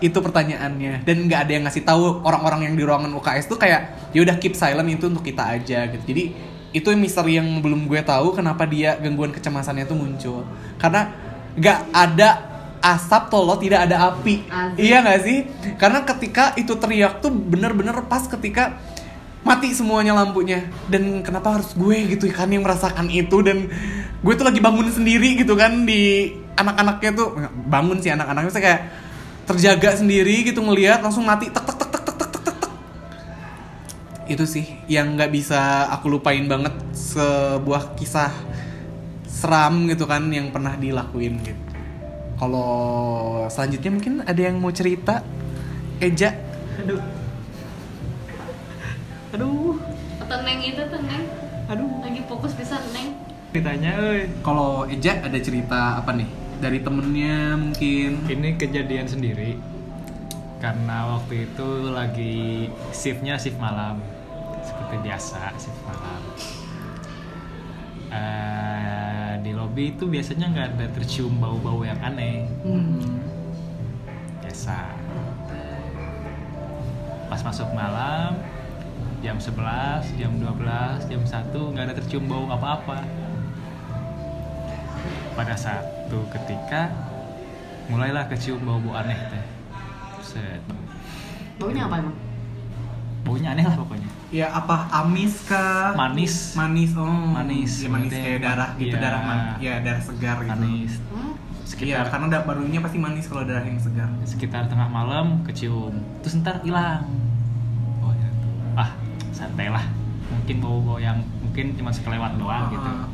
itu pertanyaannya. Dan nggak ada yang ngasih tahu orang-orang yang di ruangan UKS tuh kayak ya udah keep silent itu untuk kita aja gitu. Jadi itu misteri yang belum gue tahu kenapa dia gangguan kecemasannya itu muncul. Karena nggak ada asap tolo tidak ada api. Asik. iya nggak sih? Karena ketika itu teriak tuh bener-bener pas ketika mati semuanya lampunya. Dan kenapa harus gue gitu kan yang merasakan itu? Dan gue tuh lagi bangun sendiri gitu kan di anak-anaknya tuh. Bangun sih anak-anaknya saya kayak terjaga sendiri gitu ngelihat langsung mati tek tek tek tek tek tek tek tek. Itu sih yang nggak bisa aku lupain banget sebuah kisah seram gitu kan yang pernah dilakuin gitu. Kalau selanjutnya mungkin ada yang mau cerita? Eja? Aduh. Aduh. Teneng itu teneng. aduh. Lagi fokus bisa neng. ditanya euy kalau Eja ada cerita apa nih dari temennya mungkin. Ini kejadian sendiri karena waktu itu lagi shiftnya shift malam. Seperti biasa shift malam. Eh, di lobby itu biasanya nggak ada tercium bau-bau yang aneh. Biasa. Pas masuk malam jam 11, jam 12, jam 1 nggak ada tercium bau apa-apa. Pada satu ketika mulailah kecium bau-bau aneh teh. Set. Baunya apa emang? baunya aneh lah pokoknya. Ya apa amis kah? Manis. Manis oh Manis. ya, manis kayak darah gitu iya. darah man ya darah segar gitu. Manis. Hmm? Iya, sekitar karena udah barunya pasti manis kalau darah yang segar. sekitar tengah malam kecium. Terus ntar hilang. Oh ya ah santai lah. Mungkin bau bau yang mungkin cuma sekelewat doang gitu. Ah,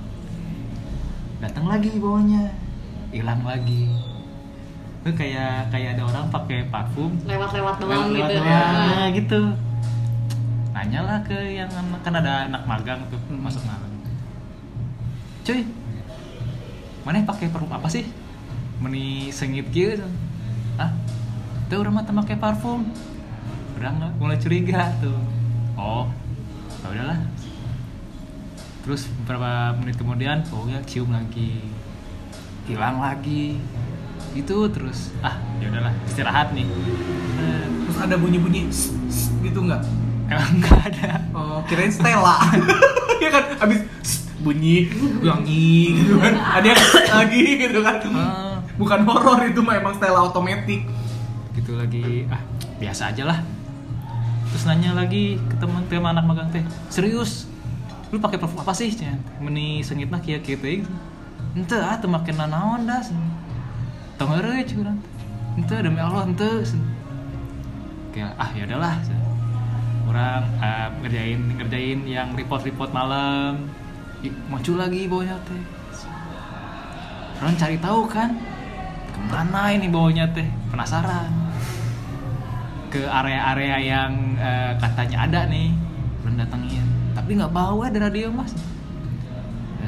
datang lagi baunya hilang lagi. Itu kayak kayak ada orang pakai parfum. Lewat-lewat doang lewat gitu. doang, Ah. ya, gitu. Nanyalah ke yang kan ada anak magang tuh Hmm. masuk malam. Cuy mana pakai parfum? Apa sih? Meni sengit gitu. Ah tuh orang mata pakai parfum. Udah nggak? Mulai curiga tuh. Oh ya udahlah. Terus beberapa menit kemudian baunya cium lagi hilang lagi itu terus ah ya udahlah istirahat nih Terus ada bunyi-bunyi gitu nggak? emang nggak ada Oh, kirain Stella. ya kan habis bunyi wangi gitu kan. Ada yang lagi gitu kan. Ah, Bukan horor itu mah emang Stella otomatis. gitu lagi ah biasa aja lah terus nanya lagi ke teman-teman anak magang teh serius lu pakai parfum apa sih meni sengitna kia kia teh ente ah teu make nanaon dah tong eureun curang ente demi Allah ente kayak ah ya udahlah orang ah, ngerjain ngerjain yang report report malam muncul lagi baunya teh. Orang cari tahu kan ke mana ini baunya teh? Penasaran. Ke area-area yang eh, katanya ada nih belum datengin. Tapi nggak bau ada radio mas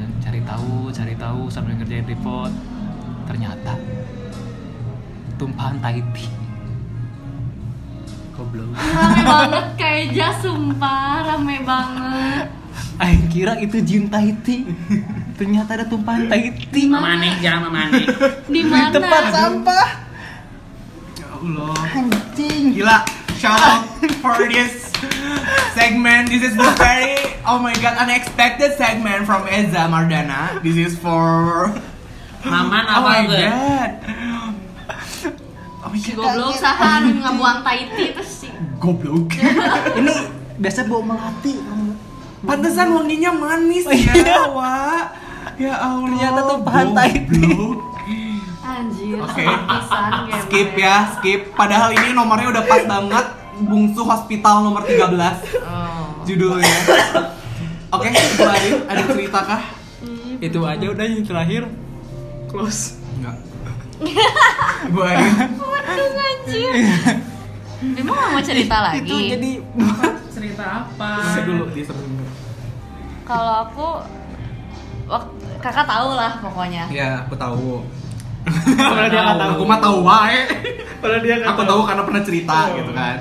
dan cari tahu cari tahu sambil ngerjain report. Ternyata tumpahan Tahiti goblok. Rame banget kayak jas sumpah, rame banget. Aing kira itu jin Tahiti ternyata ada tumpahan Tahiti Memaneh jangan memaneh. Di di mana? tempat sampah. Ya Allah. anjing. Gila, shout out for this segment. This is the very oh my god unexpected segment from Eza Mardana. This is for Maman oh my apa god. Oh my Si god. goblok sahan ngabuang taiti terus si Goblok. ini biasa bau melati Pantesan wanginya manis Oh, iya. ya, Wak. Ya Allah. Ternyata tumpahan goblok. anjir. Gemer. Skip ya, skip. Padahal ini nomornya udah pas banget. Bungsu Hospital nomor 13 Oh. judulnya. Oke, Adin, ada cerita kah? itu aja udah yang terakhir close Enggak. Waduh anjir. Emang nggak mau cerita lagi? itu jadi Cerita apa? Bisa dulu dia sebelumnya. Kalau aku kakak tahu lah pokoknya. Ya, aku tahu. Padahal dia nggak tahu. Aku mah tahu wae. Padahal dia nggak Aku tahu karena pernah cerita gitu kan.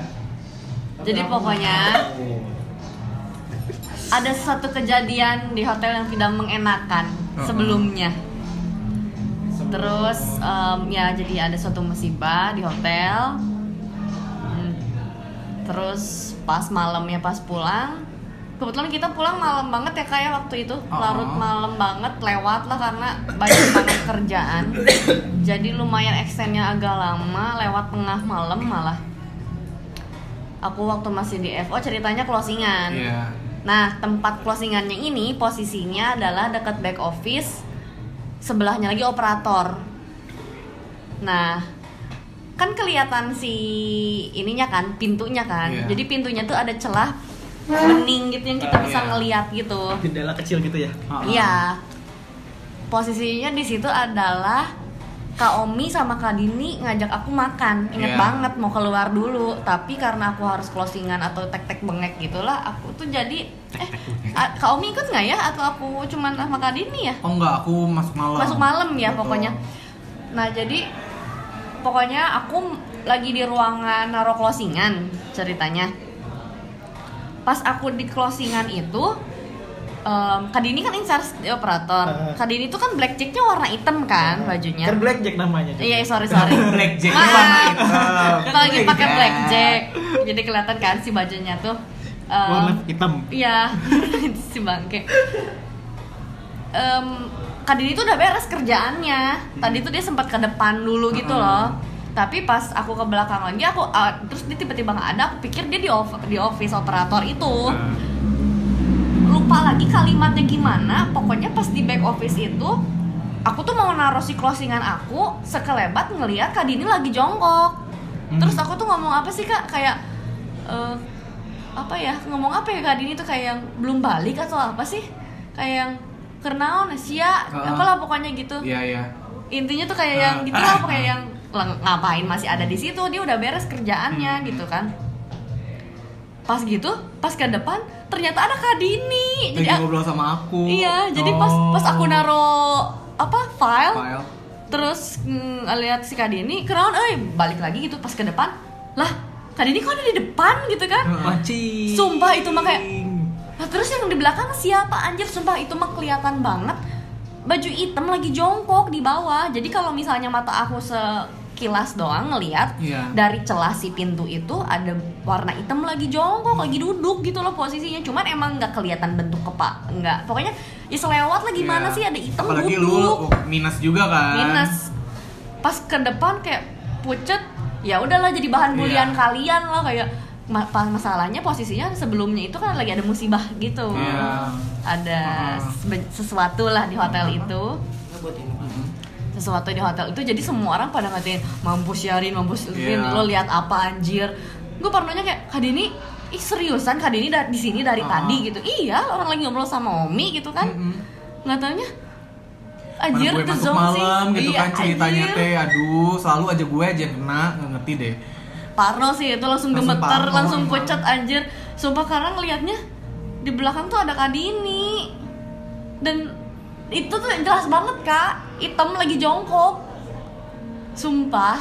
Jadi pokoknya ada satu kejadian di hotel yang tidak mengenakan sebelumnya. Terus em, ya jadi ada suatu musibah di hotel. Hmm. Terus pas malamnya pas pulang, kebetulan kita pulang malam banget ya kayak waktu itu larut malam banget lewat lah karena banyak banget kerjaan. Jadi lumayan extendnya agak lama lewat tengah malam malah. Aku waktu masih di FO ceritanya closingan. Iya. Nah, tempat closingannya ini posisinya adalah dekat back office, sebelahnya lagi operator. Nah, kan kelihatan si ininya kan, pintunya kan. Iya. Jadi pintunya tuh ada celah bening gitu yang kita Ah, bisa iya. ngeliat gitu. jendela kecil gitu ya. Iya. Posisinya di situ adalah Kak Omi sama Kak Dini ngajak aku makan. Ingat Iya. banget mau keluar dulu, tapi karena aku harus closingan atau tek-tek bengek gitulah, aku tuh jadi eh Kak Omi ikut nggak ya atau aku cuman sama Kak Dini ya? Oh enggak, aku masuk malam. Masuk malam ya Betul. pokoknya. Nah jadi pokoknya aku lagi di ruangan naruh closingan ceritanya. Pas aku di closingan itu, um, Kadini kan in charge di operator. Uh. Kadini itu kan blackjacknya warna hitam kan bajunya. Kan blackjack namanya. Iya sorry sorry. Blackjack hitam. Kalau lagi pakai blackjack, jadi kelihatan kan si bajunya tuh. um, Warna hitam. Iya, si bangke. Em, Kadini tuh udah beres kerjaannya. Tadi tuh dia sempat ke depan dulu gitu loh. Tapi pas aku ke belakang lagi, aku ah, terus dia tiba-tiba nggak ada. Aku pikir dia di off, di office operator itu. Lupa lagi kalimatnya gimana. Pokoknya pas di back office itu, aku tuh mau naruh si closingan aku sekelebat ngeliat Kadini lagi jongkok. Terus aku tuh ngomong apa sih kak? Kayak eh, apa ya ngomong apa ya kak Dini tuh kayak yang belum balik atau apa sih kayak yang kernaon sia Ah. apalah pokoknya gitu Iya iya. intinya tuh kayak yang gitu lah kayak yang "Lah, ngapain masih ada di situ dia udah beres kerjaannya gitu kan pas gitu pas ke depan ternyata ada kak Dini Lagi jadi a- ngobrol sama aku. iya jadi pas pas aku naro apa file, File. terus mm, lihat si kak Dini kenaon eh balik lagi gitu pas ke depan lah kak Dini kok ada di depan gitu kan Mancing. Sumpah itu mah kayak- Nah terus yang di belakang siapa anjir sumpah itu mah kelihatan banget baju hitam lagi jongkok di bawah. Jadi kalau misalnya mata aku sekilas doang ngelihat Iya. dari celah si pintu itu ada warna hitam lagi jongkok lagi duduk gitu loh posisinya. Cuman emang nggak kelihatan bentuk kepak nggak. Pokoknya ya selewat lah gimana Iya. sih ada hitam Apalagi duduk lu minus juga kan. minus pas ke depan kayak pucet ya udahlah jadi bahan bulian Iya. kalian lah kayak masalahnya posisinya sebelumnya itu kan lagi ada musibah gitu Iya. ada Ah. sebe- sesuatu lah di hotel itu buat ini sesuatu di hotel itu jadi semua orang pada ngatain mampus Yarin mampus Iya. lo lihat apa anjir gue parnonya kayak Kak Dini ih seriusan Kak Dini da- di sini dari Ah. tadi gitu iya orang lagi ngobrol sama Omi gitu kan Mm-mm. nggak taunya Mana anjir gue masuk zone sih. malam gitu Iya, kan ceritanya anjir. teh aduh selalu aja gue aja kena nggak ngerti deh Parno sih itu langsung, Langsung gemeter, parno, langsung pucat anjir. Sumpah karena ngelihatnya di belakang tuh ada Kadini. Dan itu tuh jelas banget kak, hitam lagi jongkok. Sumpah.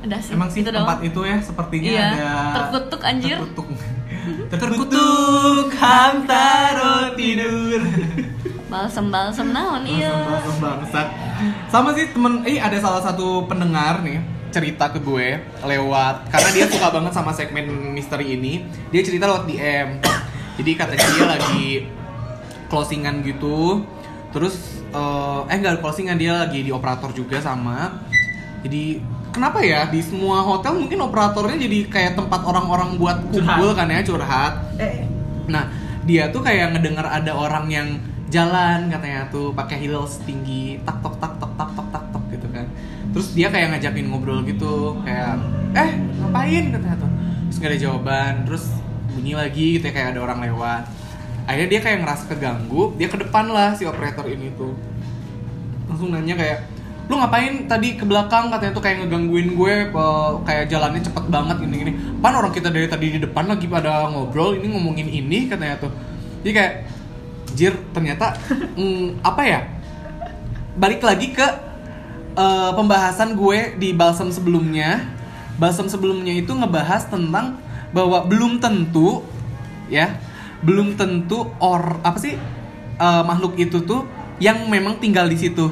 Udah sih. emang sih itu tempat doang. itu ya sepertinya Iya, ada terkutuk, anjir. terkutuk terkutuk hantaro tidur Balsem-balsem naon iya. Bangsat. Sama sih temen, eh ada salah satu pendengar nih cerita ke gue lewat karena dia suka banget sama segmen misteri ini. Dia cerita lewat DM. Jadi katanya dia lagi closingan gitu. Terus eh eh enggak closingan dia lagi di operator juga sama. Jadi kenapa ya di semua hotel mungkin operatornya jadi kayak tempat orang-orang buat kumpul kan ya curhat. Nah, dia tuh kayak ngedengar ada orang yang jalan katanya tuh pakai heels tinggi, tak tok tak tok tak tok tak tok gitu kan. Terus dia kayak ngajakin ngobrol gitu, kayak eh ngapain katanya tuh. Terus gak ada jawaban, terus bunyi lagi gitu ya kayak ada orang lewat. Akhirnya dia kayak ngerasa keganggu, dia ke depan lah si operator ini tuh. Langsung nanya kayak lu ngapain tadi ke belakang? Katanya tuh kayak ngegangguin gue kayak jalannya cepet banget gini gini pan orang kita dari tadi di depan lagi pada ngobrol ini ngomongin ini katanya tuh. Jadi kayak jir ternyata mm, apa ya balik lagi ke eh, pembahasan gue di balsam sebelumnya. Balsam sebelumnya itu ngebahas tentang bahwa belum tentu ya belum tentu or apa sih eh, makhluk itu tuh yang memang tinggal di situ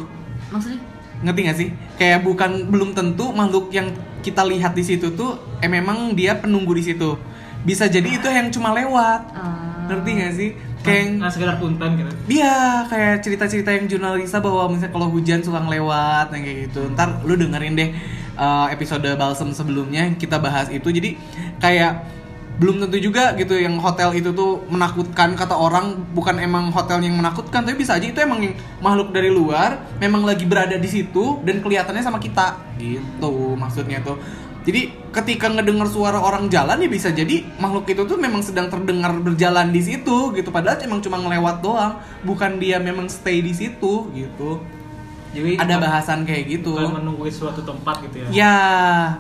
Maksudnya? ngerti gak sih kayak bukan belum tentu makhluk yang kita lihat di situ tuh eh memang dia penunggu di situ bisa jadi itu yang cuma lewat Ah. ngerti gak sih kayak yang- Nggak sekedar punten gitu. Iya, kayak cerita-cerita yang jurnalisa bahwa misalnya kalau hujan suka ngelewat yang kayak gitu. Ntar lu dengerin deh uh, episode balsam sebelumnya yang kita bahas itu. Jadi kayak belum tentu juga gitu yang hotel itu tuh menakutkan kata orang bukan emang hotel yang menakutkan tapi bisa aja itu emang makhluk dari luar memang lagi berada di situ dan kelihatannya sama kita gitu maksudnya tuh. Jadi ketika ngedengar suara orang jalan ya bisa jadi makhluk itu tuh memang sedang terdengar berjalan di situ gitu padahal emang cuma ngelewat doang bukan dia memang stay di situ gitu Jadi ada bahasan kayak gitu. bukan menunggu suatu tempat gitu ya. ya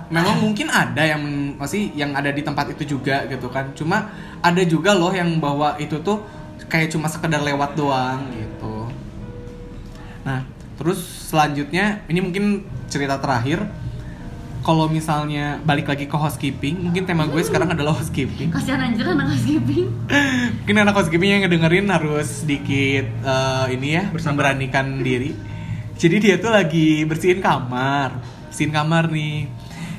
memang mungkin ada yang masih yang ada di tempat itu juga gitu kan. Cuma ada juga loh yang bawa itu tuh kayak cuma sekedar lewat doang gitu. Nah terus selanjutnya ini mungkin cerita terakhir. Kalau misalnya balik lagi ke housekeeping mungkin tema gue sekarang adalah housekeeping. Kasihan anjir anak housekeeping. Mungkin anak housekeeping yang ngedengerin harus sedikit eh, ini ya Bersabar. memberanikan diri jadi dia tuh lagi bersihin kamar bersihin kamar nih.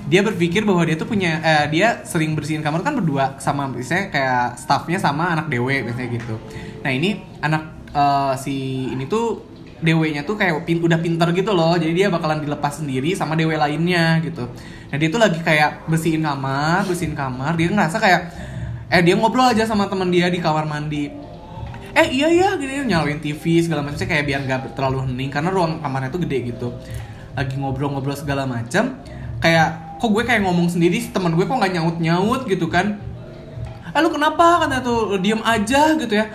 Dia berpikir bahwa dia tuh punya eh, dia sering bersihin kamar kan berdua sama misalnya kayak staffnya sama anak dewe biasanya gitu. Nah ini anak eh, si ini tuh dewe-nya tuh kayak pin- udah pinter gitu loh. Jadi dia bakalan dilepas sendiri sama dewe lainnya gitu. Nah dia tuh lagi kayak bersihin kamar bersihin kamar. Dia ngerasa kayak eh dia ngobrol aja sama teman dia di kamar mandi eh iya iya gini nyalain TV segala macam kayak biar nggak terlalu hening karena ruang kamarnya tuh gede gitu. Lagi ngobrol-ngobrol segala macam kayak kok gue kayak ngomong sendiri teman gue kok nggak nyaut nyaut gitu kan. Eh lu kenapa? katanya tuh diem aja gitu ya.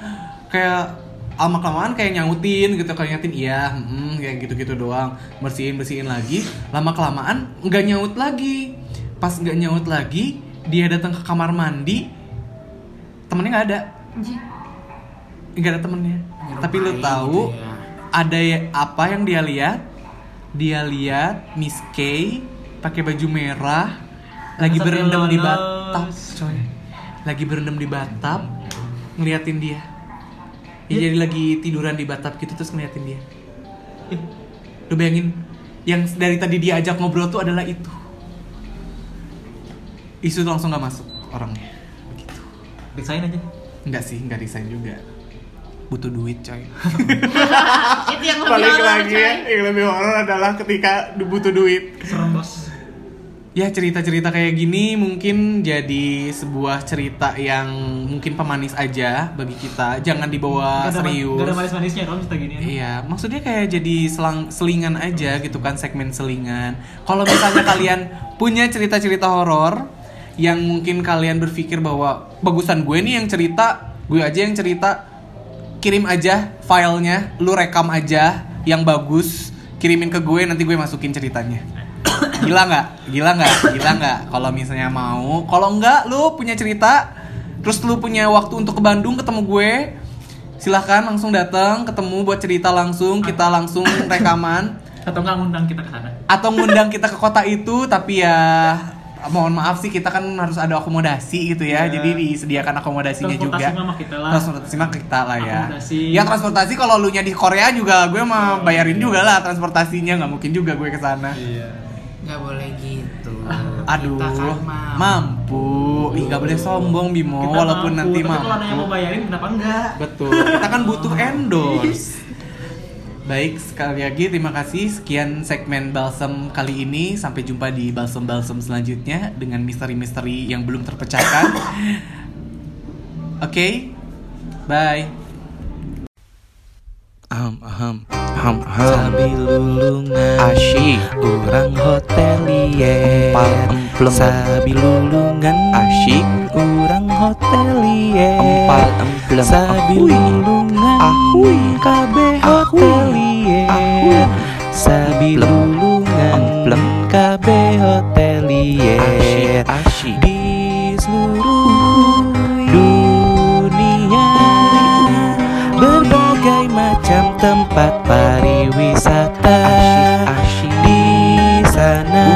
Kayak lama kelamaan kayak nyautin gitu kayak nyautin iya mm, kayak gitu gitu doang. Bersihin bersihin lagi. Lama kelamaan nggak nyaut lagi. Pas nggak nyaut lagi dia datang ke kamar mandi temennya nggak ada. Nggak ada temennya. Tapi lu Nyerupain tahu gitu ya. ada ya- apa yang dia lihat? Dia lihat Miss K pakai baju merah lagi berendam di batap coy. Lagi berendam di batap ngeliatin dia. Ya, jadi lagi tiduran di batap gitu terus ngeliatin dia. Lu bayangin yang dari tadi dia ajak ngobrol tuh adalah itu. Isu tuh langsung gak masuk orangnya. Begitu. Resign aja. Enggak sih, enggak desain juga. Butuh duit, coy. itu yang lebih Balik horor, lagi ya, coy. yang lebih horor adalah ketika butuh duit. Serem bos. Ya cerita-cerita kayak gini mungkin jadi sebuah cerita yang mungkin pemanis aja bagi kita. Jangan dibawa Gak ada, serius. gak ada manis-manisnya kalau cerita gini. Iya, maksudnya kayak jadi selang selingan aja gitu kan segmen selingan. Kalau misalnya kalian punya cerita-cerita horor yang mungkin kalian berpikir bahwa bagusan gue nih yang cerita, gue aja yang cerita, kirim aja filenya, lu rekam aja yang bagus, kirimin ke gue nanti gue masukin ceritanya. Gila nggak? Gila nggak? Gila nggak? Kalau misalnya mau, kalau nggak lu punya cerita, terus lu punya waktu untuk ke Bandung ketemu gue, silahkan langsung datang ketemu buat cerita langsung kita langsung rekaman Atau nggak ngundang kita ke sana. atau ngundang kita ke kota itu tapi ya mohon maaf sih kita kan harus ada akomodasi gitu ya Iya. jadi disediakan akomodasinya Transportasi juga mah kita lah. transportasi mah kita lah ya Akomodasi. ya transportasi kalau lu nya di Korea juga gue mah bayarin juga lah transportasinya nggak mungkin juga gue ke sana Iya. nggak boleh gitu aduh Kita kan mampu. mampu ih nggak boleh sombong Bimo Kita walaupun mampu, nanti tapi kalau ada yang mau bayarin kenapa enggak? Betul, kita kan butuh endorse. Baik, sekali lagi terima kasih sekian segmen balsam kali ini. Sampai jumpa di balsam-balsam selanjutnya dengan misteri-misteri yang belum terpecahkan. Oke. Bye. Aham, aham, aham, aham. Sabi lulungan Asyik Urang hotelier Empal emplem Sabi lulungan Asyik Urang hotelier Empal emplem Sabi lulungan Ahui Ahui. hotelier. Sabi lulungan Emplem. Kabe hotelier. Di seluruh dunia Berbagai macam tempat pariwisata Di sana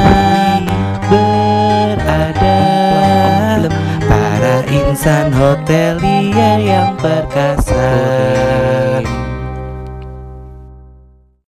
berada. Para insan hotelier yang perkasa